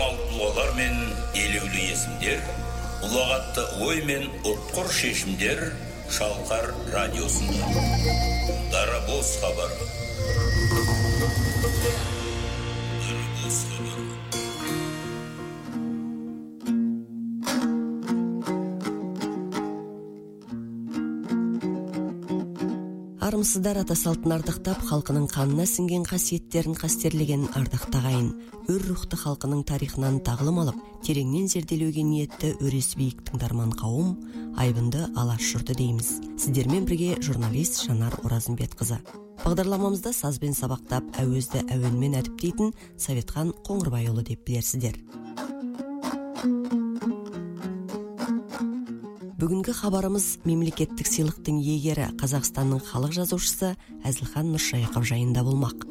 танымал тұлғалар мен елеулі есімдер ұлағатты ой мен ұтқыр шешімдер шалқар радиосында. Дарабоз хабары дарабоз хабары армысыздар ата салтын ардақтап халқының қанына сіңген қасиеттерін қастерлеген ардақты ағайын өр рухты халқының тарихынан тағылым алып тереңнен зерделеуге ниетті өресі биік тыңдарман қауым айбынды алаш жұрты дейміз. Сіздермен бірге журналист жанар оразымбетқызы. Бағдарламамызда сазбен сабақтап әуезді әуенмен әдіптейтін советхан қоңырбайұлы деп білерсіздер. Бүгінгі хабарымыз мемлекеттік сыйлықтың иегері қазақстанның халық жазушысы әзілхан нұршайықов жайында болмақ.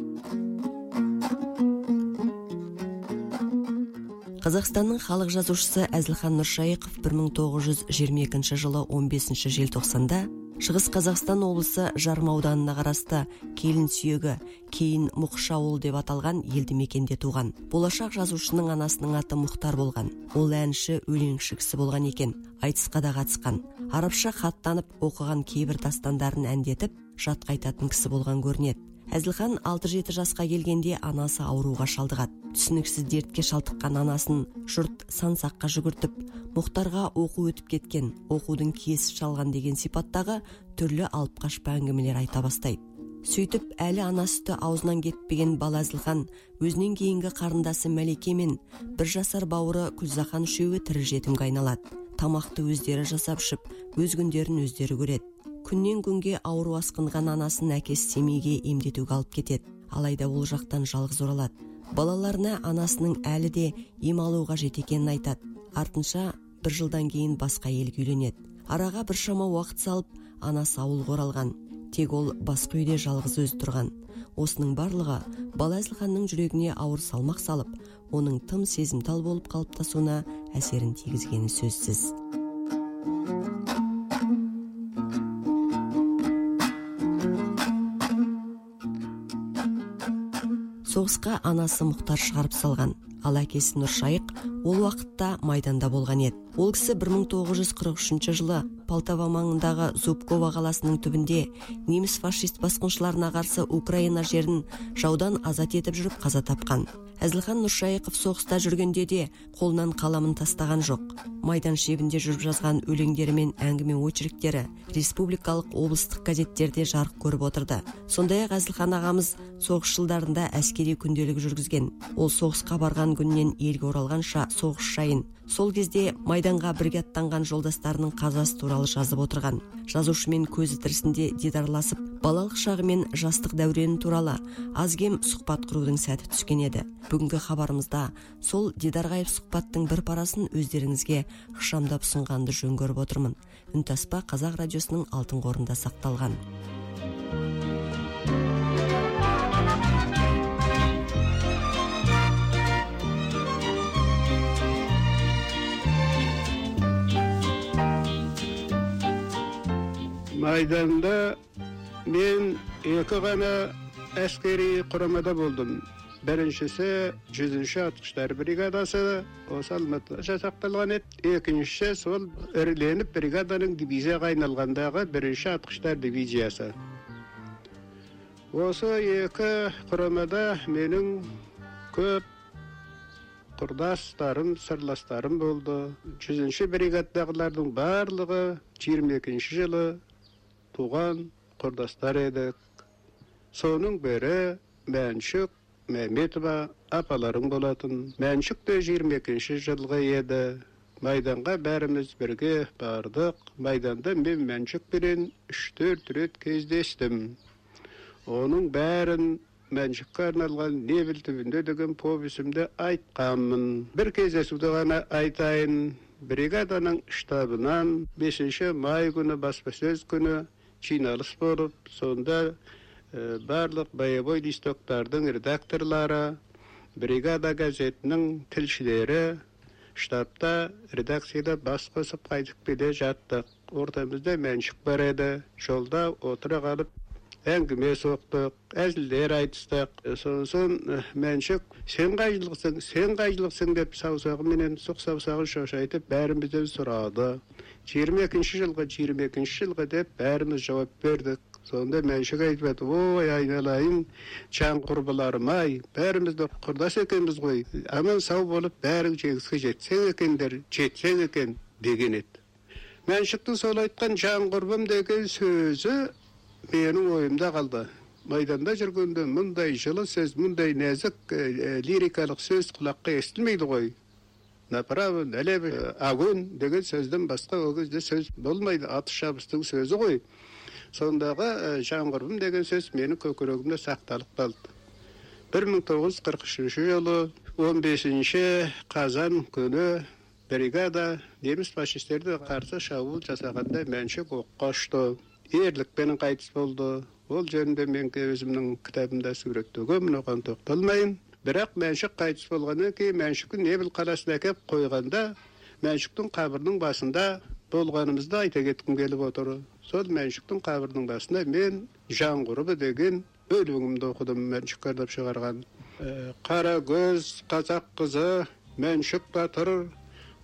Қазақстанның халық жазушысы әзілхан нұршайықов 1922 жылы 15 желтоқсанда шығыс қазақстан облысы жарма ауданына қарасты келін сүйегі кейін мұқыш ауыл деп аталған елді мекенде туған. Болашақ жазушының анасының аты мұхтар болған. Ол әнші өлеңші кісі болған екен. Айтысқа да қатысқан. Арабша хат танып оқыған кейбір дастандарын әндетіп жатқа айтатын кісі болған көрінеді. Әзілхан алты жеті жасқа келгенде анасы ауруға шалдығады. Түсініксіз дертке шалдыққан анасын жұрт сан саққа жүгіртіп мұхтарға оқу өтіп кеткен оқудың киесі шалған деген сипаттағы түрлі алып қашпа әңгімелер айта бастайды. Сөйтіп әлі ана сүті аузынан кетпеген бала әзілхан өзінен кейінгі қарындасы мәлике мен бір жасар бауыры күлзахан үшеуі тірі жетімге айналады. Тамақты өздері жасап ішіп өз күндерін өздері көреді. Күннен күнге ауру асқынған анасын әкесі семейге емдетуге алып кетеді. Алайда ол жақтан жалғыз оралады. Балаларына анасының әлі де ем алу қажет екенін айтады. Артынша бір жылдан кейін басқа елге үйленеді. Араға біршама уақыт салып анасы ауылға оралған тек ол басқа үйде жалғыз өзі тұрған. Осының барлығы бала әзілханның жүрегіне ауыр салмақ салып оның тым сезімтал болып қалыптасуына әсерін тигізгені сөзсіз. Соғысқа анасы мұхтар шығарып салған. Ал әкесі нұршайық ол уақытта майданда болған еді. Ол кісі 1943 жылы полтава маңындағы зубкова қаласының түбінде неміс фашист басқыншыларына қарсы украина жерін жаудан азат етіп жүріп қаза тапқан. Әзілхан нұршайықов соғыста жүргенде де қолынан қаламын тастаған жоқ. Майдан шебінде жүріп жазған өлеңдері мен әңгіме очерктері республикалық облыстық газеттерде жарық көріп отырды. Сондай ақ әзілхан ағамыз соғыс жылдарында әскери күнделік жүргізген. Ол соғысқа барған күннен елге оралғанша соғыс жайын сол кезде майданға бірге аттанған жолдастарының қазасы туралы жазып отырған. Жазушымен көзі тірісінде дидарласып балалық шағы мен жастық дәурені туралы аз кем сұхбат құрудың сәті түскен еді. Бүгінгі хабарымызда сол дидарғайып сұхбаттың бір парасын өздеріңізге ықшамдап ұсынғанды жөн көріп отырмын. Үнтаспа қазақ радиосының алтын қорында сақталған. Майданда мен екі ғана әскери құрамада болдым біріншісі жүзінші атқыштар бригадасы осы алматыда жасақталған еді. Екіншісі сол іріленіп бригаданың дивизияға айналғандағы бірінші атқыштар дивизиясы. Осы екі құрамада менің көп құрдастарым сырластарым болды. Жүзінші бригададағылардың барлығы жиырма екінші жылы туған құрдастар едік. Соның бірі мәншүк мәметова апаларың болатын. Мәншүк те жиырма екінші жылғы еді. Майданға бәріміз бірге бардық. Майданда мен мәншүкпенен үш төрт рет кездестім. Оның бәрін мәншүкке арналған невель түбінде деген повесімде айтқанмын. Бір кездесуді ғана айтайын. Бригаданың штабынан бесінші май күні баспасөз күні жиналыс болып сонда барлық боевой листоктардың редакторлары бригада газетінің тілшілері штабта редакцияда бас қосып қайтып келе жаттық. Ортамызда мәншік бар еді. Жолда отыра қалып әңгіме соқтық әзілдер айтыстық. Сосын мәншік сен қай жылғысың сен қай жылғысың деп саусағыменен сұқ саусағын шошайтып бәрімізден сұрады. Жиырма екінші жылғы жиырма екінші жылғы деп бәріміз жауап бердік. Сонда мәншік айтып еді ой айналайын жан құрбыларым ай бәріміз де құрдас екенбіз ғой. Аман сау болып бәрің жеңіске жетсең екендер жетсең екен деген еді. Мәншіктің сол айтқан жан құрбым деген сөзі менің ойымда қалды. Майданда жүргенде мұндай жылы сөз мұндай нәзік лирикалық сөз құлаққа естілмейді ғой. Направо налево огонь деген сөзден басқа ол кезде сөз болмайды. Атыс шабыстың сөзі ғой. Сондағы жан құрбым деген сөз менің көкірегімде сақталып қалды. бір мың тоғыз жүз қырық үшінші жылы он бесінші қазан күні бригада неміс фашистеріне қарсы шабуыл жасағанда мәншік оққа ұшты. Ерлікпен қайтыс болды. Ол жөнінде мен өзімнің кітабымда суреттегенмін оған тоқталмайын. Бірақ мәншік қайтыс болғаннан кейін мәншікті невіл қаласына әкеліп қойғанда мәншіктің қабірінің басында болғанымызды айта кеткім келіп отыр. Сол мәншіктің қабірінің басында мен жан ғұрыбы деген өлеңімді оқыдым мәншік кардап шығарған. Қара көз қазақ қызы мәншік батыр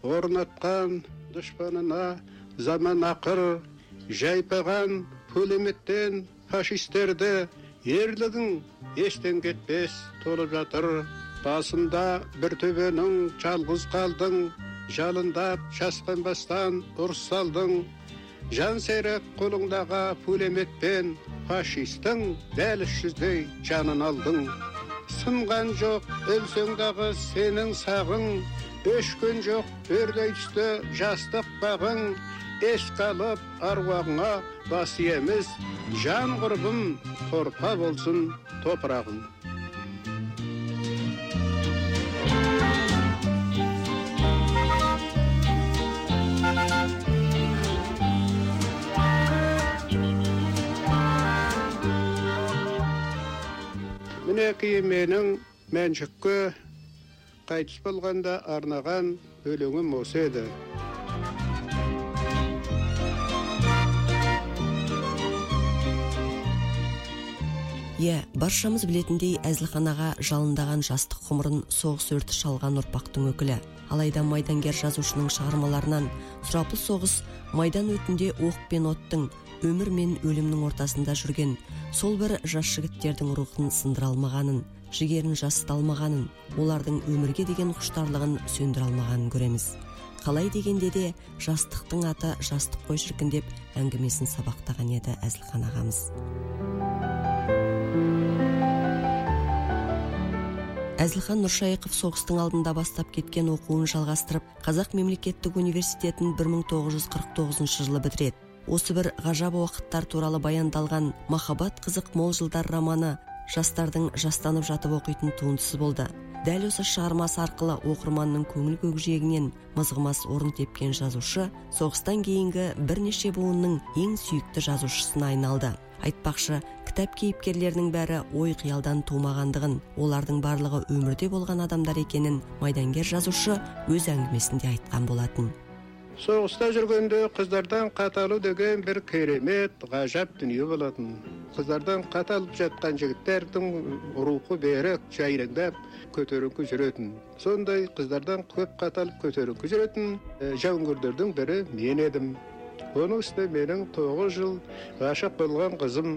орнатқан дұшпанына заман ақыр жайпаған пулеметтен фашистерді ерлігің естен кетпес толып жатыр. Басында бір төбенің жалғыз қалдың жалындап бастан ұрыс салдың жан серік қолыңдағы пулеметпен фашистің дәл үш жүздей жанын алдың. Сынған жоқ өлсең дағы сенің сағың өшкен жоқ өрдей түсті жастық бағың. Еске алып аруағыңа бас иеміз жан құрбым торпа болсын топырағың мінекей менің мәншікке қайтыс болғанда арнаған өлеңім осы еді. Иә баршамыз білетіндей әзілхан аға жалындаған жастық ғұмырын соғыс өрті шалған ұрпақтың өкілі. Алайда майдангер жазушының шығармаларынан сұрапыл соғыс майдан өтінде оқ пен оттың өмір мен өлімнің ортасында жүрген сол бір жас жігіттердің рухын сындыра алмағанын жігерін жасыта алмағанын олардың өмірге деген құштарлығын сөндіре алмағанын көреміз. Қалай дегенде де жастықтың аты жастық қой шіркін деп әңгімесін сабақтаған еді әзілхан ағамыз. Әзілхан нұршайықов соғыстың алдында бастап кеткен оқуын жалғастырып қазақ мемлекеттік университетін 1949 жылы бітіреді. Осы бір ғажап уақыттар туралы баяндалған махаббат қызық мол жылдар романы жастардың жастанып жатып оқитын туындысы болды. Дәл осы шығармасы арқылы оқырманның көңіл көкжиегінен мызғымас орын тепкен жазушы соғыстан кейінгі бірнеше буынның ең сүйікті жазушысына айналды. Айтпақшы кітап кейіпкерлерінің бәрі ой қиялдан тумағандығын олардың барлығы өмірде болған адамдар екенін майдангер жазушы өз әңгімесінде айтқан болатын. Соғыста жүргенде қыздардан хат алу деген бір керемет ғажап дүние болатын. Қыздардан хат алып жатқан жігіттердің рухы берік жайраңдап көтеріңкі жүретін. Сондай қыздардан көп хат алып көтеріңкі жүретін жауынгерлердің бірі мен едім. Оның үстіне менің тоғыз жыл ғашық болған қызым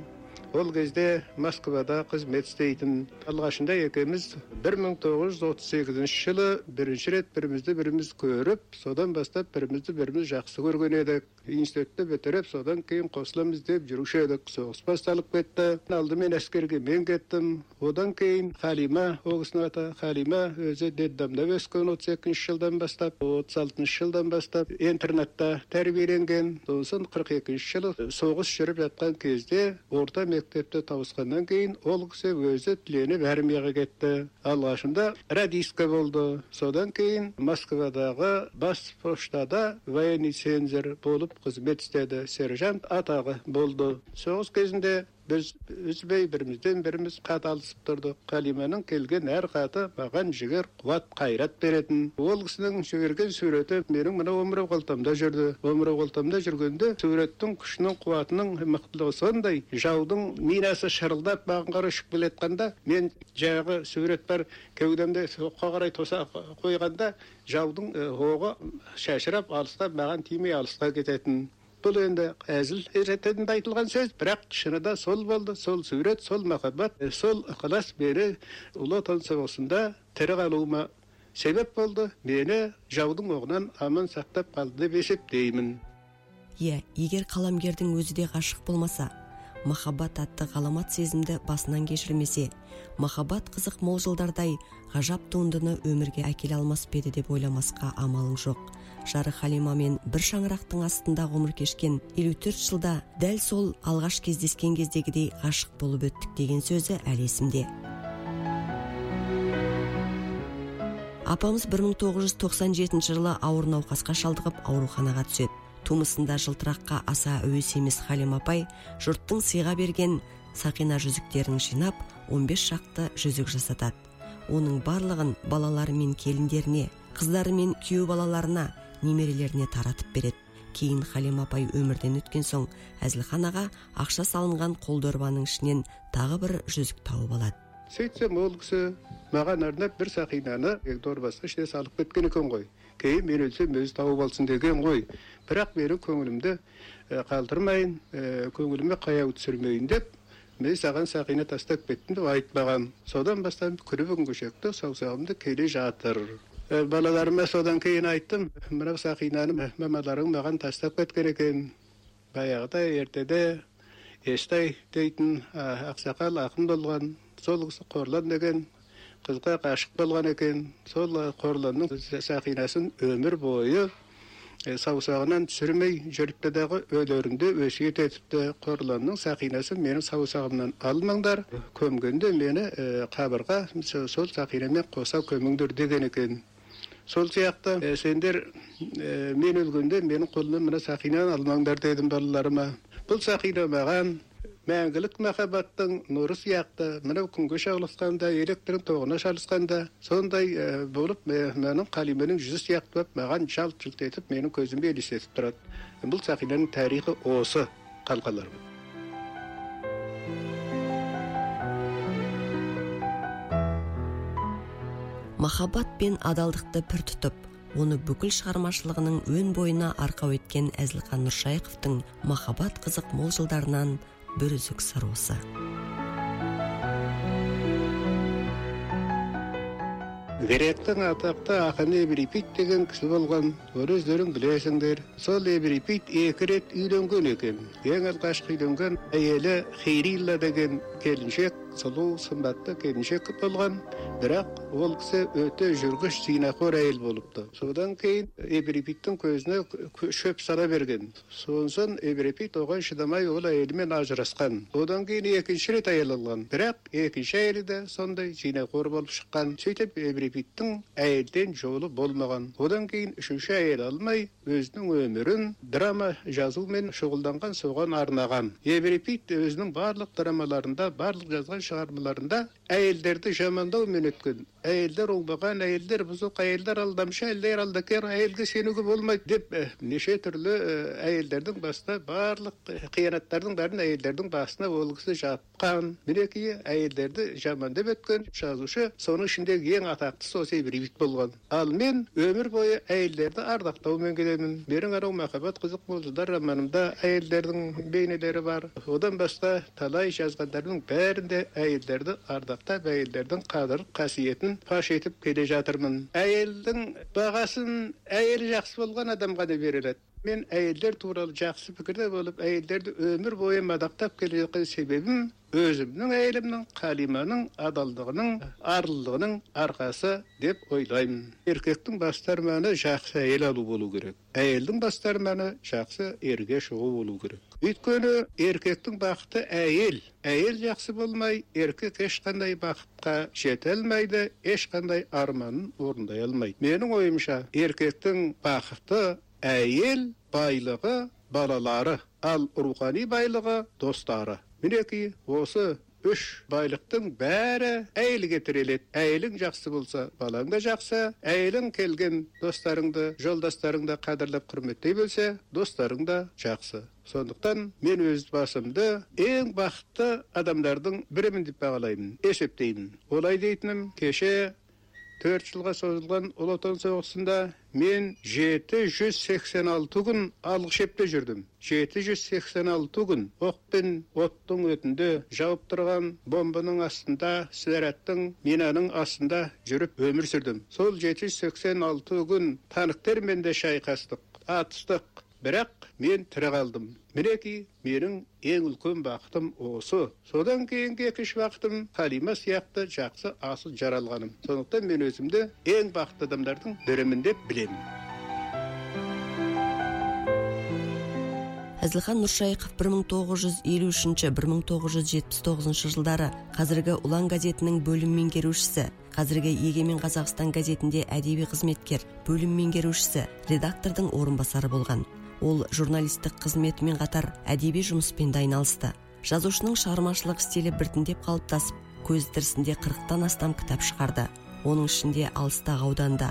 ол кезде москвада қызмет істейтін алғашында екеуміз 1938 жылы бірінші рет бірімізді біріміз көріп содан бастап бірімізді біріміз жақсы көрген едік. Институтты бітіріп содан кейін қосыламыз деп жүруші едік. Соғыс басталып кетті. Алдымен әскерге мен кеттім. Одан кейін халима ол кісінің аты халима өзі детдомда өскен отыз екінші жылдан бастап отыз алтыншы жылдан бастап интернатта тәрбиеленген. Сосын қырық екінші жылы соғыс жүріп жатқан кезде орта мектепті тауысқаннан кейін ол кісі өзі тіленіп армияға кетті. Алғашында радистка болды. Содан кейін москвадағы бас поштада военный цензор болып қызмет істеді. Сержант атағы болды. Соғыс кезінде Biz üzbey birimizden birimiz kat alışıp durduk. Kalimenin kelgen her katı bagan jiger, kuvat, kayrat beretin. Ol kısının şögergen sureti menin mına ömrü koltamda жүрді. Ömrü koltamda жүргенде suretin kuşunun kuvatının mıktılığı sonday. Жаудың минасы шырылдап маған қарай ұшып келе мен жаңағы сурет бар кеудемде соққа қарай тоса қойғанда жаудың оғы шашырап алыстап маған тимей алысқа кететін бұл енді әзіл ретінде айтылған сөз бірақ шынында сол болды сол сурет сол махаббат сол ықылас мені ұлы отан соғысында тірі қалуыма себеп болды. Мені жаудың оғынан аман сақтап қалды деп есептеймін. Иә егер қаламгердің өзі де ғашық болмаса махаббат атты ғаламат сезімді басынан кешірмесе махаббат қызық мол жылдардай ғажап туындыны өмірге әкеле алмас па еді деп ойламасқа амалың жоқ. Жары халимамен бір шаңырақтың астында ғұмыр кешкен елу төрт жылда дәл сол алғаш кездескен кездегідей ғашық болып өттік деген сөзі әлі есімде. Апамыз 1997 жылы ауыр науқасқа шалдығып ауруханаға түседі. Тумысында жылтыраққа аса әуес емес халим апай жұрттың сыйға берген сақина жүзіктерін жинап 15 шақты жүзік жасатады. Оның барлығын балалары мен келіндеріне қыздары мен күйеу балаларына немерелеріне таратып береді. Кейін халим апай өмірден өткен соң әзілхан аға ақша салынған қолдорбаның ішінен тағы бір жүзік тауып алады. Сөйтсем ол кісі маған арнап бір сақинаны дорбасына ішіне салып кеткен екен ғой. Кейін мен өлсем өзі тауып алсын деген ғой. Бірақ менің көңілімді қалдырмайын көңіліме қаяу түсірмейін деп мен саған сақина тастап кеттім деп айтпаған. Содан бастап күні бүгінгі шекті саусағымды келе жатыр. Балаларыма содан кейін айттым мынау сақинаны мамаларың маған тастап кеткен екен баяғыда ертеде естай дейтін ақсақал ақын болған сол қорлан деген қызға ғашық болған екен сол қорланның сақинасын өмір бойы саусағынан түсірмей жүріпті дағы өлерінде өсиет етіпті. Қорланның сақинасын менің саусағымнан алмаңдар көмгенде мені қабырға сол сақинамен қоса көміңдер деген екен. Сол сияқты сендер мен өлгенде менің қолымнан мына сақинаны алмаңдар дедім балаларыма бұл сақина маған мәңгілік махаббаттың нұры сияқты мынау күнге шағылысқанда электрдің тоғына шалысқанда сондай болып менің қалименің жүзі сияқты болып маған жалт жылт етіп менің көзіме елестетіп тұрады бұл сақинаның тарихы осы қалқалар махаббат пен адалдықты пір тұтып оны бүкіл шығармашылығының өн бойына арқау еткен әзілхан нұршайықовтың махаббат қызық мол жылдарынан бір үзік сыр осы гректің атақты ақыны эврипид деген кісі болған. Оны өздерің білесіңдер. Сол эврипид екі рет үйленген екен. Ең алғашқы үйленген әйелі хейрилла деген келіншек сұлу сымбатты келіншек болған бірақ ол кісі өте жүргіш зинақор әйел болыпты. Содан кейін эврипидтің көзіне шөп сала берген. Сосын эврипид оған шыдамай ол әйелімен ажырасқан. Одан кейін екінші рет әйел алған бірақ екінші әйелі де сондай зинақор болып шыққан. Сөйтіп эврипидтің әйелден жолы болмаған. Одан кейін үшінші әйел алмай өзінің өмірін драма жазумен шұғылданған соған арнаған. Эврипид өзінің барлық драмаларында барлық жазған шығармаларында әйелдерді жамандаумен өткен әйелдер оңбаған әйелдер бұзық әйелдер алдамшы әйелдер алдакер әйелге сенуге болмайды деп неше түрлі әйелдердің басына барлық қиянаттардың бәрін әйелдердің басына ол кісі жапқан мінекей әйелдерді жамандап өткен жазушы соның ішіндегі ең атақтысы осы ибрибит болған ал мен өмір бойы әйелдерді ардақтаумен келемін менің анау махаббат қызық мол жылдар романымда әйелдердің бейнелері бар одан басқа талай жазғандардың бәрінде әйелдерді ардақтап әйелдердің қадір қасиетін паш етіп келе жатырмын әйелдің бағасын әйел жақсы болған адам ғана бере алады мен әйелдер туралы жақсы пікірде болып әйелдерді өмір бойы мадақтап келе жатқан себебім өзімнің әйелімнің қалиманың адалдығының арлылығының арқасы деп ойлаймын еркектің басты арманы жақсы әйел алу болу керек әйелдің басты арманы жақсы ерге шығу болу керек өйткені еркектің бақыты әйел. Әйел жақсы болмай еркек ешқандай бақытқа жете алмайды ешқандай арманын орындай алмайды. Менің ойымша еркектің бақыты әйел байлығы балалары ал рухани байлығы достары. Мінекей осы үш байлықтың бәрі әйелге тіреледі әйелің жақсы болса балаң да жақсы. Әйелің келген достарыңды жолдастарыңды қадірлеп құрметтей білсе достарың да жақсы. Сондықтан мен өз басымды ең бақытты адамдардың бірімін деп бағалаймын. Есептеймін. Олай дейтінім кеше төрт жылға созылған ұлы отан соғысында мен жеті жүз сексен алты күн алғы шепте жүрдім жеті жүз сексен алты күн оқ пен оттың өтінде жауып тұрған бомбаның астында снарядтың минаның астында жүріп өмір сүрдім сол жеті жүз сексен алты күн танктермен де шайқастық атыстық бірақ мен тірі қалдым. Мінекей менің ең үлкен бақытым осы. Содан кейінгі екінші бақытым халима сияқты жақсы асыл жаралғаным. Сондықтан мен өзімді ең бақытты адамдардың бірімін деп білемін. Әзілхан нұршайықов 1953-1979 жылдары қазіргі ұлан газетінің бөлім меңгерушісі қазіргі егемен қазақстан газетінде әдеби қызметкер бөлім меңгерушісі редактордың орынбасары болған. Ол журналистік қызметімен қатар әдеби жұмыспен де айналысты. Жазушының шығармашылық стилі біртіндеп қалыптасып көз тірісінде қырықтан астам кітап шығарды. Оның ішінде алыстағы ауданда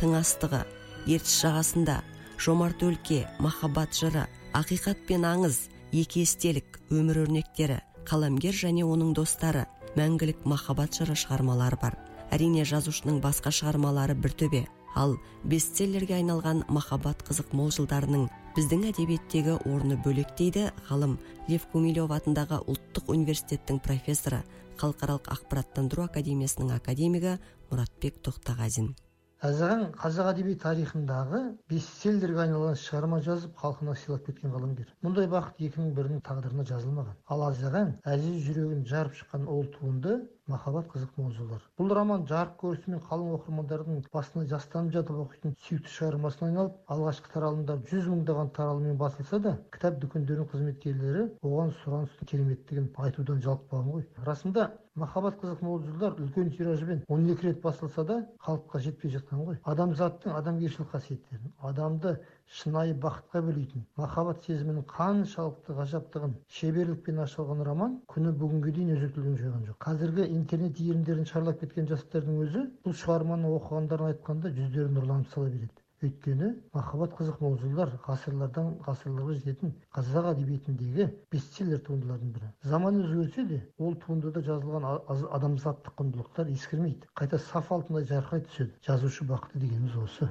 тың астығы ертіс жағасында жомарт өлке махаббат жыры ақиқат пен аңыз екі естелік өмір өрнектері қаламгер және оның достары мәңгілік махаббат жыры шығармалары бар. Әрине жазушының басқа шығармалары бір төбе. Ал бестселлерге айналған махаббат қызық мол жылдарының біздің әдебиеттегі орны бөлек дейді ғалым лев гумилев атындағы ұлттық университеттің профессоры халықаралық ақпараттандыру академиясының академигі мұратбек тоқтағазин. Әзірхан қазақ әдеби тарихындағы бестселлерге айналған шығарма жазып халқына сыйлап кеткен қаламгер мұндай бақыт екінің бірінің тағдырына жазылмаған. Ал әзірхан әзиз жүрегін жарып шыққан ол туынды махаббат қызық жылдар бұл роман жарық көрісімен қалың оқырмандардың басына жастанып жатып оқитын сүйікті шығармасына айналып алғашқы таралымда жүз мыңдаған таралыммен басылса да кітап дүкендерінің қызметкерлері оған сұраныстың кереметтігін айтудан жалықпаған ғой. Расында махаббат қызық мол жылдар үлкен тиражбен он екі рет басылса да халыққа жетпей жатқан ғой. Адамзаттың адамгершілік қасиеттерін адамды шынайы бақытқа бөлейтін махаббат сезімінің қаншалықты ғажаптығын шеберлікпен ашылған роман күні бүгінге дейін өзектілігін жойған жоқ. Қазіргі интернет иірімдерін шарлап кеткен жастардың өзі бұл шығарманы оқығандарын айтқанда жүздері нұрланып сала береді. Өйткені махаббат қызық жылдар ғасырлардан ғасырларға жететін қазақ әдебиетіндегі бестселлер туындылардың бірі. Заман өзгерсе де ол туындыда жазылған адамзаттық құндылықтар ескірмейді. Қайта саф алтындай жарқырай түседі. Жазушы бақыты дегеніміз осы.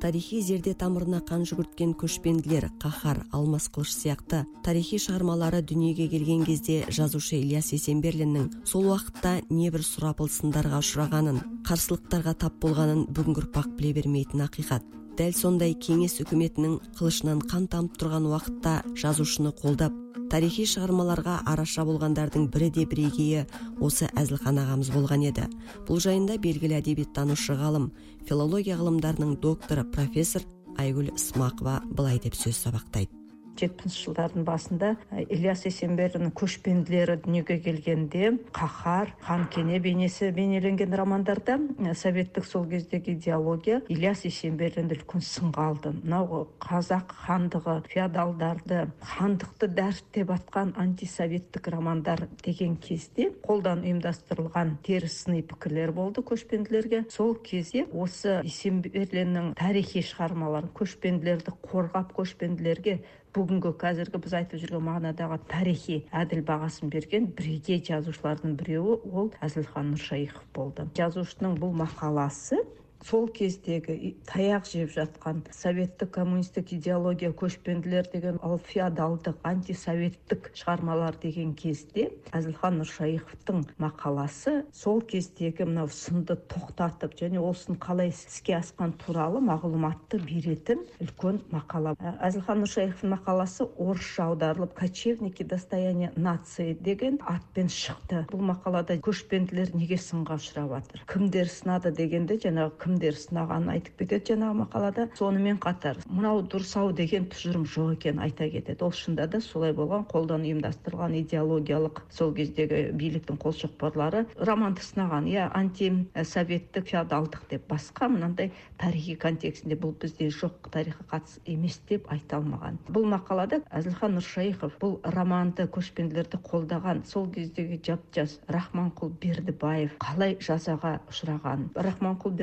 Тарихи зерде тамырына қан жүгірткен көшпенділер қаһар алмас қылыш сияқты тарихи шығармалары дүниеге келген кезде жазушы ильяс есенберлиннің сол уақытта небір сұрапыл сындарға ұшырағанын қарсылықтарға тап болғанын бүгінгі ұрпақ біле бермейтін ақиқат дәл сондай кеңес үкіметінің қылышынан қан тамып тұрған уақытта жазушыны қолдап тарихи шығармаларға араша болғандардың бірі де бірегейі осы әзілхан ағамыз болған еді. Бұл жайында белгілі әдебиеттанушы ғалым филология ғылымдарының докторы профессор айгүл ысмақова былай деп сөз сабақтайды. Жетпісінші жылдардың басында ильяс есенберлиннің көшпенділері дүниеге келгенде қаһар хан кене бейнесі бейнеленген романдарда советтік сол кездегі идеология ильяс есенберлинді үлкен сынға алды. Мынау қазақ хандығы феодалдарды хандықты дәріптеп атқан антисоветтік романдар деген кезде қолдан ұйымдастырылған теріс сыни пікірлер болды көшпенділерге. Сол кезде осы есенберлиннің тарихи шығармаларын көшпенділерді қорғап көшпенділерге бүгінгі қазіргі біз айтып жүрген мағынадағы тарихи әділ бағасын берген бірегей жазушылардың біреуі ол әзілхан нұршайықов болды. Жазушының бұл мақаласы сол кездегі таяқ жеп жатқан советтік коммунистік идеология көшпенділер деген ал феодалдық антисоветтік шығармалар деген кезде әзілхан нұршайықовтың мақаласы сол кездегі мынау сынды тоқтатып және ол сын қалай іске асқан туралы мағлұматты беретін үлкен мақала. Әзілхан нұршайықовтың мақаласы орысша аударылып кочевники достояние нации деген атпен шықты. Бұл мақалада көшпенділер неге сынға ұшырап жатыр кімдер сынады дегенде жаңағы кімдер сынағанын айтып кетеді жаңағы мақалада. Сонымен қатар мынау дұрыс ау деген тұжырым жоқ екенін айта кетеді. Ол шынында да солай болған қолдан ұйымдастырылған идеологиялық сол кездегі биліктің қолшоқпарлары романды сынаған иә антисоветтік феодалдық деп басқа мынандай тарихи контекстінде бұл бізде жоқ тарихқа қатыс емес деп айта алмаған. Бұл мақалада әзілхан нұршайықов бұл романды көшпенділерді қолдаған сол кездегі жап жас рахманқұл бердібаев қалай жазаға ұшыраған. Рахманқұл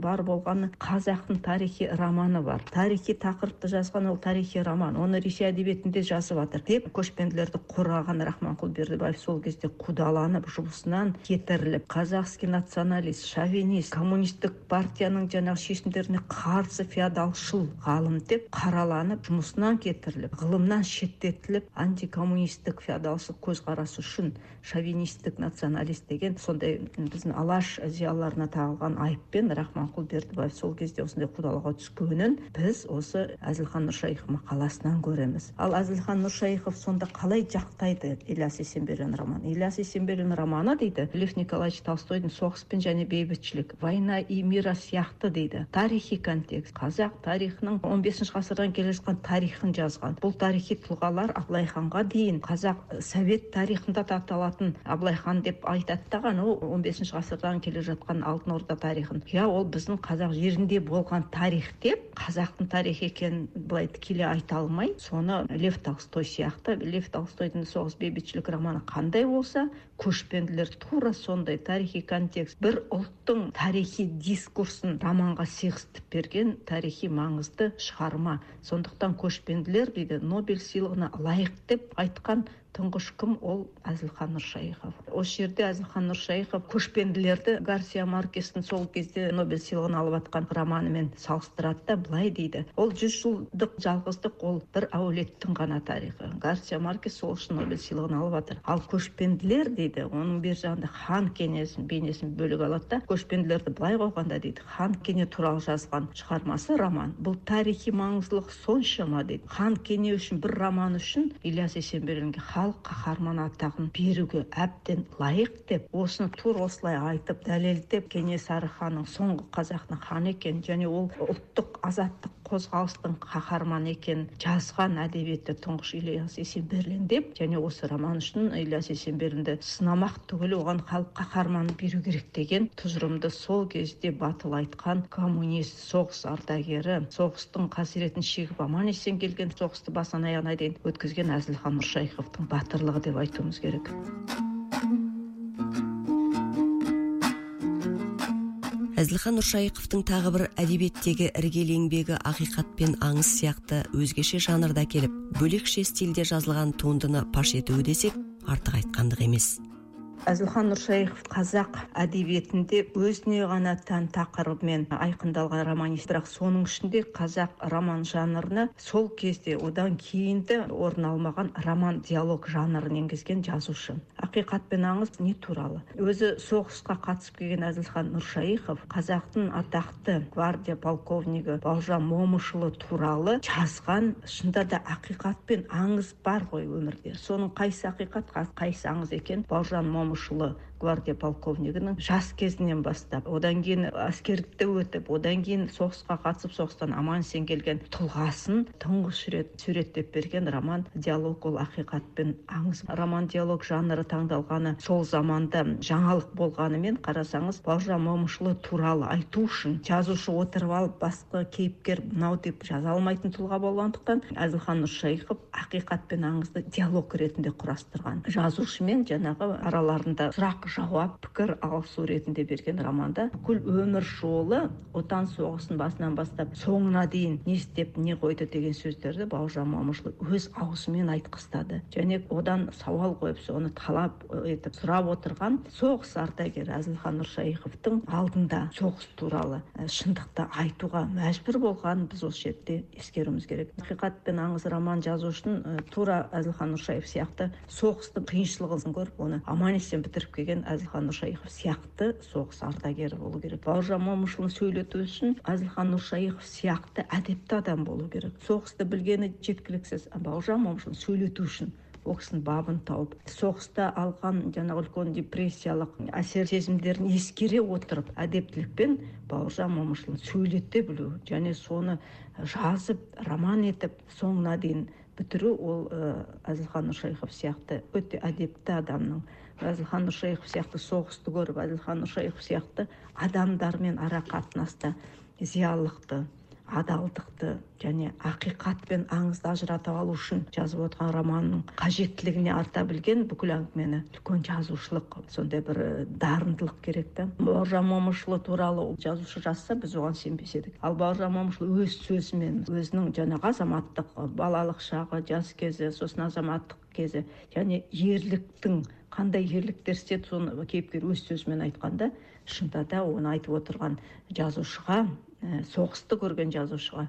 бар болғаны қазақтың тарихи романы бар. Тарихи тақырыпты жазған ол тарихи роман. Оны ресей әдебиетінде жазып жатыр деп көшпенділерді қорғаған рахманқұл бердібаев сол кезде қудаланып жұмысынан кетіріліп казахский националист шовинист коммунистік партияның жаңағы шешімдеріне қарсы феодалшыл ғалым деп қараланып жұмысынан кетіріліп ғылымнан шеттетіліп антикоммунистік феодалшыл көзқарасы үшін шовинистік националист деген сондай біздің алаш зиялыларына тағылған айыппен рахманқұл бердібаев сол кезде осындай қудалауға түскенін біз осы әзілхан нұршайықов мақаласынан көреміз. Ал әзілхан нұршайықов сонда қалай жақтайды ильяс есенберлин романын ильяс есенберлин романы дейді лев николаевич толстойдың соғыс пен және бейбітшілік война и мира сияқты дейді. Тарихи контекст. Қазақ тарихының 15 бесінші ғасырдан келе жатқан тарихын жазған. Бұл тарихи тұлғалар абылай ханға дейін қазақ совет тарихында да аталатын абылай хан деп айтады дағы ол он бесінші ғасырдан келе жатқан алтын орда тарихын. Иә ол біздің қазақ жерінде болған тарих деп қазақтың тарихы екенін былай тікелей айта алмай соны лев толстой сияқты лев толстойдың соғыс бейбітшілік романы қандай болса көшпенділер тура сондай тарихи контекст бір ұлттың тарихи дискурсын романға сыйғызтып берген тарихи маңызды шығарма. Сондықтан көшпенділер дейді нобель сыйлығына лайық деп айтқан тұңғыш кім ол әзілхан нұршайықов. Осы жерде әзілхан нұршайықов көшпенділерді гарсия маркестің сол кезде нобель сыйлығын алып жатқан романымен салыстырады да былай дейді. Ол жүз жылдық жалғыздық ол бір әулеттің ғана тарихы. Гарсия маркес сол үшін нобель сыйлығын алып жатыр ал көшпенділер дейді оның бер жағында хан кенесін бейнесін бөліп алады да көшпенділерді былай қойғанда дейді хан кене туралы жазған шығармасы роман. Бұл тарихи маңыздылық соншама дейді. Хан кене үшін бір роман үшін ильяс есенберлинге халық қаһарманы атағын беруге әбден лайық деп осыны тура осылай айтып дәлелдеп кенесары ханның соңғы қазақтың ханы екенін және ол ұлттық азаттық қозғалыстың қаһарманы екенін жазған әдебиетті тұңғыш ильяс есенберлин деп және осы роман үшін ильяс есенберлинді сынамақ түгіл оған халық қаһарманын беру керек деген тұжырымды сол кезде батыл айтқан коммунист соғыс ардагері соғыстың қасіретін шегіп аман есен келген соғысты басынан аяғына дейін өткізген әзілхан нұршайықовтың батырлығы деп айтуымыз керек. Әзілхан нұршайықовтың тағы бір әдебиеттегі іргелі еңбегі ақиқат пен аңыз сияқты өзгеше жанрда келіп бөлекше стильде жазылған туындыны паш етуі десек артық айтқандық емес. Әзілхан нұршайықов қазақ әдебиетінде өзіне ғана тән тақырыбымен айқындалған романист. Бірақ соның ішінде қазақ роман жанрына сол кезде одан кейінді орын алмаған роман диалог жанрын енгізген жазушы. Ақиқат пен аңыз не туралы? Өзі соғысқа қатысып келген әзілхан нұршайықов қазақтың атақты гвардия полковнигі бауыржан момышұлы туралы жазған шынында да ақиқат пен аңыз бар ғой өмірде. Соның қайсы ақиқат қайсы аңыз екен? Бауыржан момышұлы гвардия полковнигінің жас кезінен бастап одан кейін әскерді өтіп одан кейін соғысқа қатысып соғыстан аман есен келген тұлғасын тұңғыш рет суреттеп берген роман диалог ол ақиқат пен аңыз. Роман диалог жанры таңдалғаны сол заманда жаңалық болғанымен қарасаңыз бауыржан момышұлы туралы айту үшін жазушы отырып алып басқа кейіпкер мынау деп жаза алмайтын тұлға болғандықтан әзілхан нұршайықов ақиқат пен аңызды диалог ретінде құрастырған жазушымен жаңағы араларында сұрақ жауап пікір алысу ретінде берген романда бүкіл өмір жолы отан соғысының басынан бастап соңына дейін не істеп не қойды деген сөздерді бауыржан момышұлы өз аузымен айтқызады және одан сауал қойып соны талап етіп сұрап отырған соғыс ардагері әзілхан нұршайықовтың алдында соғыс туралы шындықты айтуға мәжбүр болғанын біз осы жерде ескеруіміз керек. Ақиқат пен аңыз роман жазу үшін тура әзілхан нұршайықов сияқты соғыстың қиыншылығын көріп оны аман есен бітіріп келген әзілхан нұршайықов сияқты соғыс ардагері болу керек. Бауыржан момышұлын сөйлету үшін әзілхан нұршайықов сияқты әдепті адам болу керек. Соғысты білгені жеткіліксіз. Бауыржан момышұлын сөйлету үшін ол кісінің бабын тауып соғыста алған жаңағы үлкен депрессиялық әсер сезімдерін ескере отырып әдептілікпен бауыржан момышұлын сөйлете білу және соны жазып роман етіп соңына дейін бітіру ол әзілхан нұршайықов сияқты өте әдепті адамның әзілхан нұршайықов сияқты соғысты көріп әзілхан нұршайықов сияқты адамдармен ара қатынаста зиялылықты адалдықты және ақиқат пен аңызды ажырата алу үшін жазып отырған романның қажеттілігіне арта білген бүкіл әңгімені үлкен жазушылық сондай бір дарындылық керек та. Бауыржан момышұлы туралы жазушы жазса біз оған сенбес едік ал бауыржан момышұлы өз сөзімен өзінің жаңағы азаматтық балалық шағы жас кезі сосын азаматтық кезі және ерліктің қандай ерліктер істеді соны кейіпкер өз сөзімен айтқанда шынында да оны айтып отырған жазушыға ә, соғысты көрген жазушыға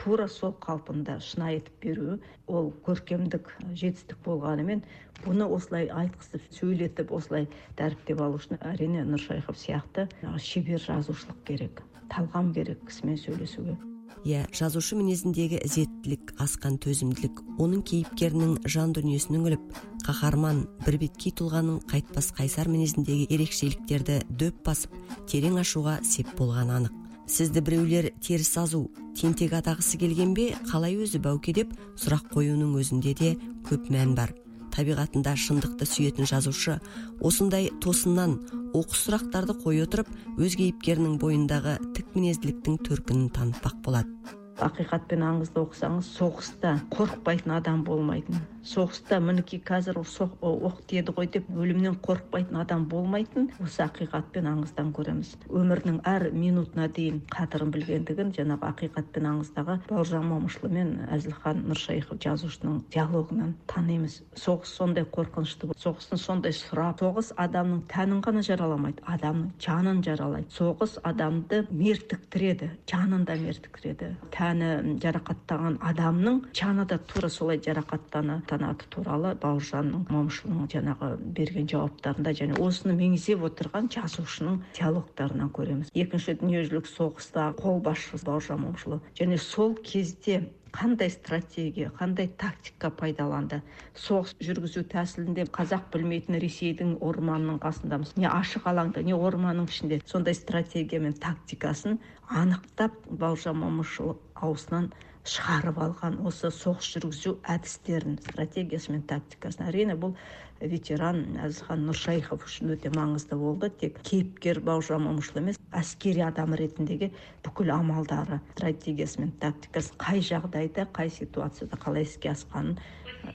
тура сол қалпында шынайы етіп беруі ол көркемдік жетістік болғанымен бұны осылай айтқызып сөйлетіп осылай дәріптеп алу үшін әрине нұршайықов сияқты шебер жазушылық керек талғам керек кісімен сөйлесуге. Иә жазушы мінезіндегі ізеттілік асқан төзімділік оның кейіпкерінің жан дүниесін үңіліп қаһарман бірбеткей тұлғаның қайтпас қайсар мінезіндегі ерекшеліктерді дөп басып терең ашуға сеп болғаны анық. Сізді біреулер теріс азу тентек атағысы келген бе қалай өзі бауке деп сұрақ қоюының өзінде де көп мән бар. Табиғатында шындықты сүйетін жазушы осындай тосыннан оқыс сұрақтарды қой отырып өз кейіпкерінің бойындағы тік мінезділіктің төркінін танытпақ болады. Ақиқат пен аңызды оқысаңыз соғыста қорықпайтын адам болмайтын. Соғыста мінекей қазір оқ тиеді ғой деп өлімнен қорықпайтын адам болмайтын осы ақиқат пен аңыздан көреміз. Өмірінің әр минутына дейін қадірін білгендігін жаңағы ақиқат пен аңыздағы бауыржан момышұлы мен әзілхан нұршайықов жазушының диалогынан танимыз. Соғыс сондай қорқынышты соғыстың сондай сұрап соғыс адамның тәнін ғана жараламайды адамның жанын жаралайды. Соғыс адамды мертіктіреді жанын да мертіктіреді тәні жарақаттаған адамның жаны да тура солай жарақаттана салтанаты туралы бауыржанның момышұлының жаңағы берген жауаптарында және осыны меңзеп отырған жазушының диалогтарынан көреміз. Екінші дүниежүзілік соғыста қолбасшысы бауыржан момышұлы және сол кезде қандай стратегия қандай тактика пайдаланды? Соғыс жүргізу тәсілінде қазақ білмейтін ресейдің орманының қасындамыз не ашық алаңда не орманның ішінде. Сондай стратегия мен тактикасын анықтап бауыржан момышұлы аузынан шығарып алған осы соғыс жүргізу әдістерін стратегиясы мен тактикасын әрине бұл ветеран әзілхан нұршайықов үшін өте маңызды болды. Тек кейіпкер бауыржан момышұлы емес әскери адам ретіндегі бүкіл амалдары стратегиясы мен тактикасы қай жағдайда қай ситуацияда қалай іске асқанын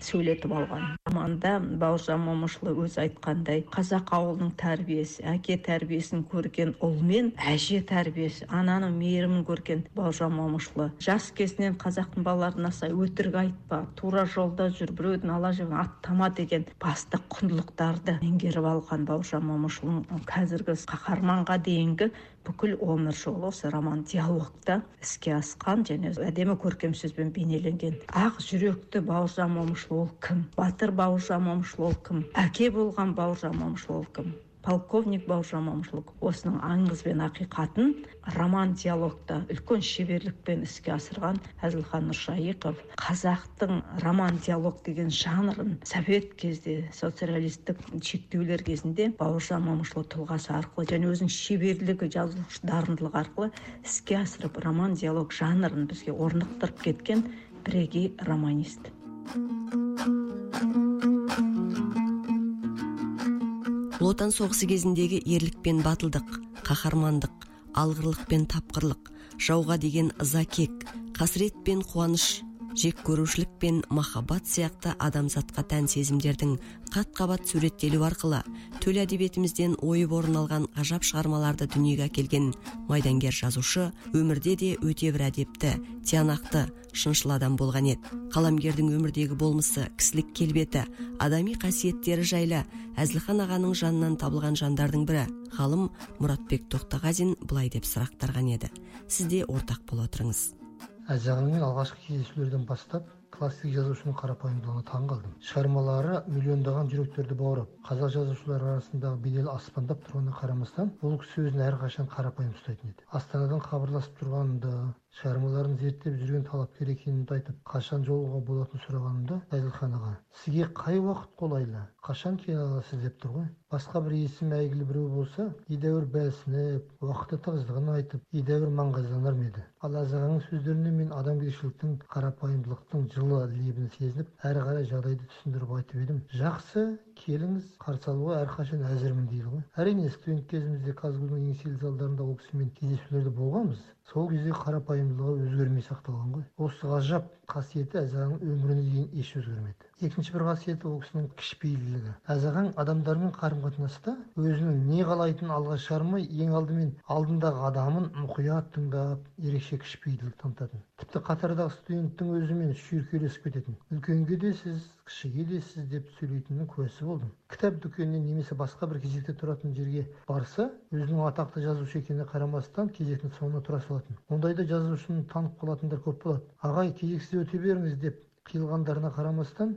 сөйлетіп алған. Романда бауыржан момышұлы өзі айтқандай қазақ ауылының тәрбиесі әке тәрбиесін көрген ұл мен әже тәрбиесі ананың мейірімін көрген бауыржан момышұлы жас кезінен қазақтың балаларына сай өтірік айтпа тура жолда жүр біреудің ала жібін аттама деген басты құндылықтарды меңгеріп алған бауыржан момышұлының қазіргі қаһарманға дейінгі бүкіл өмір жолы осы роман диалогта іске асқан және әдемі көркем сөзбен бейнеленген. Ақ жүректі бауыржан момышұлы ол кім? Батыр бауыржан момышұлы ол кім? Әке болған бауыржан момышұлы ол кім? Полковник бауыржан момышұлы осының аңыз бен ақиқатын роман диалогта үлкен шеберлікпен іске асырған әзілхан нұршайықов қазақтың роман диалог деген жанрын совет кезде социалистік шектеулер кезінде бауыржан момышұлы тұлғасы арқылы және өзінің шеберлігі жазушы дарындылығы арқылы іске асырып роман диалог жанрын бізге орнықтырып кеткен бірегей романист. Ұлы отан соғысы кезіндегі ерлік пен батылдық қаһармандық алғырлық пен тапқырлық жауға деген ыза кек қасірет пен қуаныш. Жек көрушілік пен махаббат сияқты адамзатқа тән сезімдердің қат қабат суреттелу арқылы төл әдебиетімізден ойып орын алған ғажап шығармаларды дүниеге әкелген майдангер жазушы өмірде де өте бір әдепті тиянақты шыншыл адам болған еді. Қаламгердің өмірдегі болмысы кісілік келбеті адами қасиеттері жайлы әзілхан ағаның жанынан табылған жандардың бірі ғалым мұратбек тоқтағазин былай деп сұрақтарған еді. Сізде ортақ бола отырыңыз. Әзіғалыммен алғашқы кездесулерден бастап классик жазушының қарапайымдылығына таң қалдым. Шығармалары миллиондаған жүректерді баурап қазақ жазушылары арасындағы беделі аспандап тұрғанына қарамастан ол кісі өзін әрқашан қарапайым ұстайтын еді. Астанадан хабарласып тұрғанымда шығармаларын зерттеп жүрген талапкер екенімді айтып қашан жолығуға болатынын сұрағанымда әзілхан аға сізге қай уақыт қолайлы? Қашан келе аласыз деп тұр ғой. Басқа бір есім әйгілі біреу болса едәуір бәлсініп уақыты тығыздығын айтып едәуір маңғазданар ма еді? Ал әзағаның сөздерінен мен адамгершіліктің қарапайымдылықтың жылы лебін сезініп әрі қарай жағдайды түсіндіріп айтып едім. Жақсы келіңіз қарсы алуға әрқашан әзірмін дейді ғой. Әрине студент кезімізде казгу ның еңселі залдарында ол кісімен кездесулерде болғанбыз. Сол кезде қарапайымдылығы өзгермей сақталған ғой. Осы ғажап қасиеті әзағаның өміріне дейін еш өзгермеді екінші бір қасиеті ол кісінің кішіпейілділігі әзағаң адамдармен қарым қатынаста өзінің не қалайтынын алға шығармай ең алдымен алдындағы адамын мұқият тыңдап ерекше кішіпейілділік танытатын. Тіпті қатардағы студенттің өзімен шүйіркелесіп кететін. Үлкенге де сіз кішіге де сіз деп сөйлейтінінің куәсі болдым. Кітап дүкеніне немесе басқа бір кезекте тұратын жерге барса өзінің атақты жазушы екеніне қарамастан кезектің соңына тұра салатын. Ондайда жазушыны танып қалатындар көп болады. Ағай кезексіз өте беріңіз деп қиылғандарына қарамастан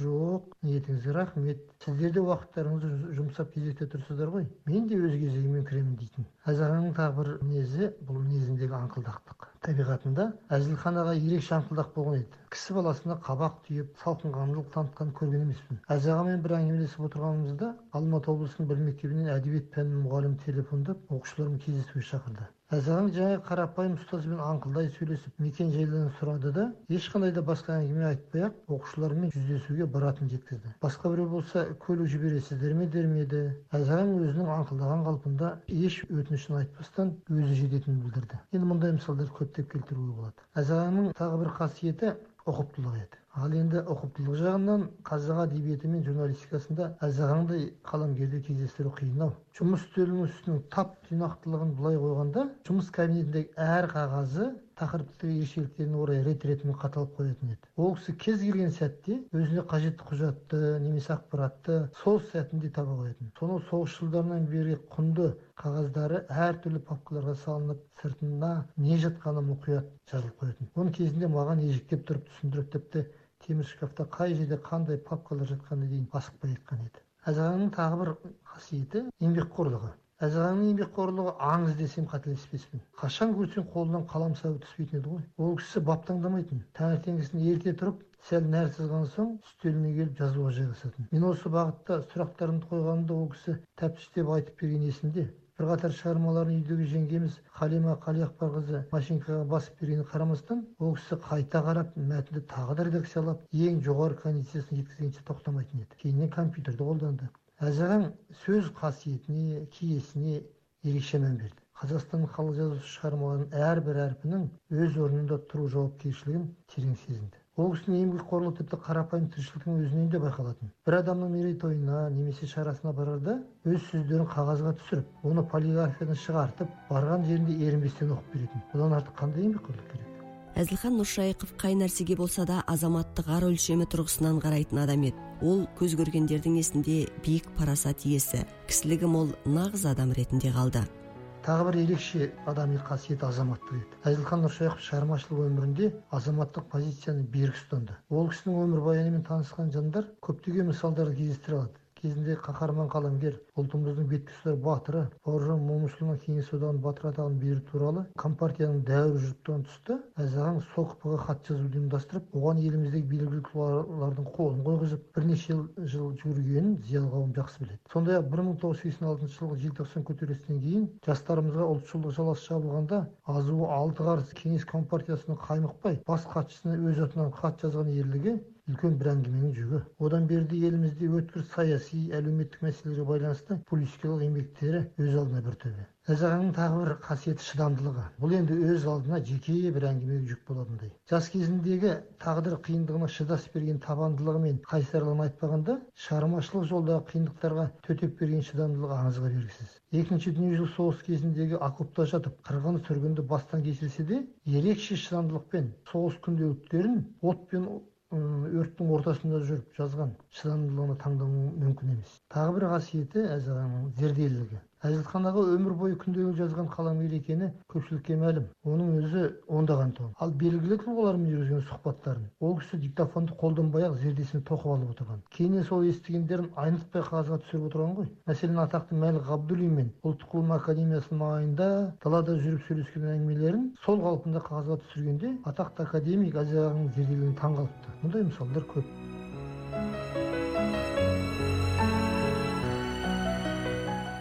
жоқ ниетіңізге рахмет. Сіздер де уақыттарыңызды жұмсап кезекте тұрсыздар ғой. Мен де өз кезегіммен кіремін дейтін. Әзағаңның тағы бір мінезі бұл мінезіндегі аңқылдақтық. Табиғатында әзілхан аға ерекше аңқылдақ болған еді. Кісі баласына қабақ түйіп салқынқандылық танытқанын көрген емеспін. Әз ағамен бір әңгімелесіп отырғанымызда алматы облысының бір мектебінен әдебиет пәнінің мұғалімі телефондап оқушылармен кездесуге шақырды. Әзағаң жаңа қарапайым ұстазбен аңқылдай сөйлесіп мекен жайларын сұрады да ешқандай да басқа әңгіме айтпай ақ оқушылармен жүздесуге баратынын жеткізді. Басқа біреу болса көлік жібересіздер ме дер ме еді? Әзағаң өзінің аңқылдаған қалпында еш өтінішін айтпастан өзі жететінін білдірді. Енді мұндай мысалдар көптеп келтіруге болады. Әзағаңның тағы бір қасиеті ұқыптылық еді. Ал енді ұқыптылық жағынан қазақ әдебиеті мен журналистикасында әзағаңдай қаламгерді кездестіру қиын ау. Жұмыс үстелінің үстінің тап тұйнақтылығын былай қойғанда жұмыс кабинетіндегі әр қағазы тақырыптық ерекшеліктеріне орай рет ретімен қаталып қоятын еді. Ол кісі кез келген сәтте өзіне қажетті құжатты немесе ақпаратты сол сәтінде таба қоятын. Сонау соғыс жылдарынан бері құнды қағаздары әртүрлі папкаларға салынып сыртына не жатқаны мұқият жазылып қоятын. Оның кезінде маған ежіктеп тұрып түсіндіріп тіпті темір шкафта қай жерде қандай папкалар жатқанына дейін асықпай айтқан еді. Әзағаңның тағы бір қасиеті еңбекқорлығы. Әзағаңның еңбекқорлығы аңыз десем қателеспеспін қашан көрсең қолынан қалам сабы түспейтін еді ғой? Ол кісі бап таңдамайтын. Таңертеңгісін ерте тұрып сәл нәр сызған соң үстеліне келіп жазуға жайғасатын. Мен осы бағытта сұрақтарымды қойғанымда ол кісі тәптіштеп айтып берген есімде. Бірқатар шығармаларын үйдегі жеңгеміз қалима қалиақбарқызы машинкаға басып бергеніне қарамастан ол кісі қайта қарап мәтінді тағы да редакциялап ең жоғары кондициясына жеткізгенше тоқтамайтын еді. Кейіннен компьютерді қолданды. Әзағаң сөз қасиетіне киесіне ерекше мән берді. Қазақстанның халық жазушы шығармаларының әрбір әрпінің өз орнында тұру жауапкершілігін терең сезінді. Ол кісінің еңбекқорлығы тіпті қарапайым тіршіліктің өзінен де байқалатын. Бір адамның мерейтойына немесе шарасына барарда өз сөздерін қағазға түсіріп оны полиграфиядан шығартып барған жерінде ерінбестен оқып беретін. Бұдан артық қандай еңбекқорлық керек? Әзілхан нұршайықов қай нәрсеге болса да азаматтық ар өлшемі тұрғысынан қарайтын адам еді. Ол көз көргендердің есінде биік парасат иесі кісілігі мол нағыз адам ретінде қалды. Тағы бір ерекше адами қасиет азаматтық еді. Әзілхан нұршайықов шығармашылық өмірінде азаматтық позицияны берік ұстанды. Ол кісінің өмірбаянымен танысқан жандар көптеген мысалдарды кездестіре алады. Кезінде қаһарман қаламгер ұлтымыздың ұстар батыры бауыржан момышұлына кеңес одағының батыры атағын беру туралы компартияның дәуірі тұрған тұста әзағаң ға хат жазуды ұйымдастырып оған еліміздегі белгілі тұлғалардың қолын қойғызып бірнеше жыл жүргенін зиялы қауым жақсы біледі. Сондай ақ бір мың тоғыз жүз сексен алтыншы жылғы желтоқсан көтерілісінен кейін жастарымызға ұлтшылдық жаласы жабылғанда азуы алты қарыс кеңес компартиясынан қаймықпай бас хатшысына өз атынан хат жазған ерлігі үлкен бір әңгіменің жүгі. Одан бері де елімізде өткір саяси әлеуметтік мәселелерге байланысты политикалық еңбектері өз алдына бір төбе. Әзағаңның тағы бір қасиеті шыдамдылығы. Бұл енді өз алдына жеке бір әңгімеге жүк болатындай. Жас кезіндегі тағдыр қиындығына шыдас берген табандылығы мен қайсарлығын айтпағанда шығармашылық жолдағы қиындықтарға төтеп берген шыдамдылығы аңызға бергісіз. Екінші дүниежүзілік соғыс кезіндегі окопта жатып қырғын сүргінді бастан кешірсе де ерекше шыдамдылықпен соғыс күнделіктерін от пен өрттің ортасында жүріп жазған шыдамдылығына таңдау мүмкін емес. Тағы бір қасиеті әзағаңның зерделілігі. Әзілхан аға өмір бойы күнделік жазған қаламгер екені көпшілікке мәлім. Оның өзі ондаған том ал белгілі тұлғалармен жүргізген сұхбаттарын ол кісі диктофонды қолданбай ақ зердесіне тоқып алып отырған. Кейіннен сол естігендерін айнытпай қағазға түсіріп отырған ғой. Мәселен атақты мәлік ғабдуллин мен ұлттық ғылым академиясының маңайында далада жүріп сөйлескен әңгімелерін сол қалпында қағазға түсіргенде атақты академик әзіл ағаның зерделеуіне таң қалыпты мұндай мысалдар көп.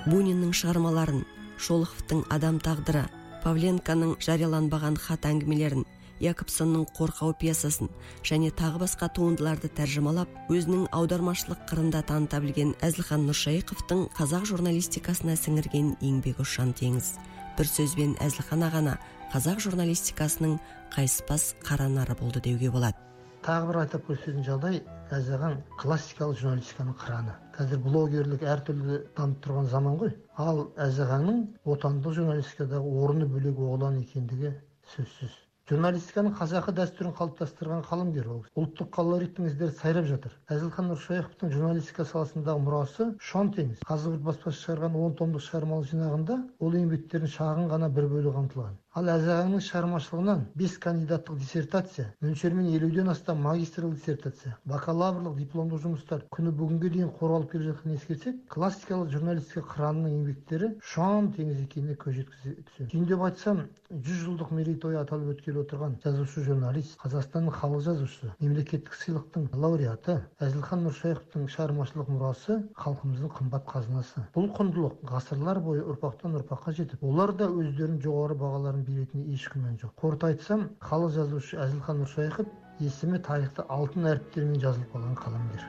Буниннің шығармаларын шолоховтың адам тағдыры павленканың жарияланбаған хат әңгімелерін якобсонның қорқау пьесасын және тағы басқа туындыларды тәржімалап өзінің аудармашылық қырында таныта білген әзілхан нұршайықовтың қазақ журналистикасына сіңірген еңбегі ұшан теңіз бір сөзбен әзілхан ағаны қазақ журналистикасының қайыспас қара нары болды деуге болады. Тағы бір айтып көрсететін жағдай әзіған классикалық журналистиканың қыраны. Қазір блогерлік әртүрлі дамып тұрған заман ғой. Ал әзіғаның отандық журналистикадағы орны бөлек оғлан екендігі сөзсіз. Журналистиканың қазақы дәстүрін қалыптастырған қаламгер ол. Ұлттық колориттің іздері сайрап жатыр. Әзілхан нұршайықовтың журналистика саласындағы мұрасы ұшан теңіз. Қазыбұрт баспасы шығарған он томдық шығармалар жинағында ол еңбектердің шағын ғана бір бөлігі қамтылған. Ал әзағаңның шығармашылығынан бес кандидаттық диссертация мөлшерімен елуден астам магистрлық диссертация бакалаврлық дипломдық жұмыстар күні бүгінге дейін қорғалып келе жатқанын ескерсек классикалық журналистика қыранының еңбектері ұшан теңіз екеніне көз жеткізе түсеміз түйіндеп айтсам жүз жылдық мерейтойы аталып өткелі отырған жазушы журналист қазақстанның халық жазушысы мемлекеттік сыйлықтың лауреаты әзілхан нұршайықовтың шығармашылық мұрасы халқымыздың қымбат қазынасы. Бұл құндылық ғасырлар бойы ұрпақтан ұрпаққа жетіп олар да өздерінің жоғары бағаларын еш күмән жоқ. Қорыта айтсам халық жазушы әзілхан нұршайықов есімі тарихта алтын әріптермен жазылып қалған қаламгер.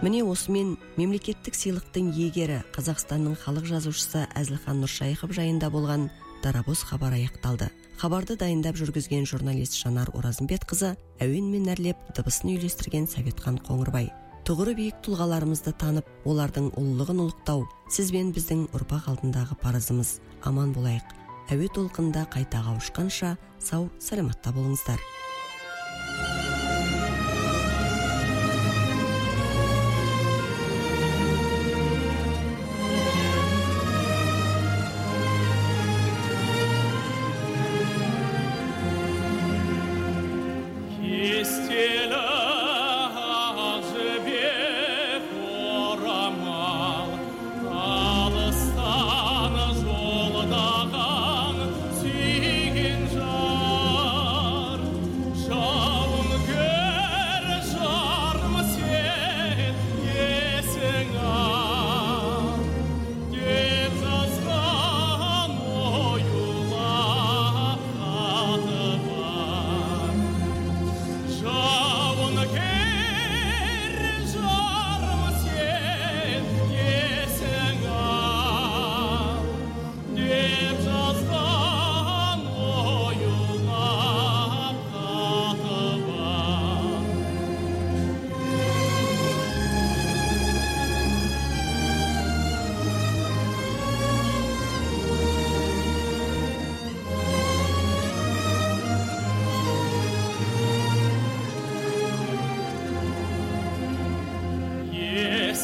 Міне осымен мемлекеттік сыйлықтың иегері қазақстанның халық жазушысы әзілхан нұршайықов жайында болған дарабоз хабар аяқталды. Хабарды дайындап жүргізген журналист жанар оразымбетқызы әуенмен әрлеп дыбысын үйлестірген советхан қоңырбай. Тұғыры биік тұлғаларымызды танып олардың ұлылығын ұлықтау сіз бен біздің ұрпақ алдындағы парызымыз. Аман болайық. Әуе толқында қайта қауышқанша сау саламатта болыңыздар.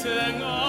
sing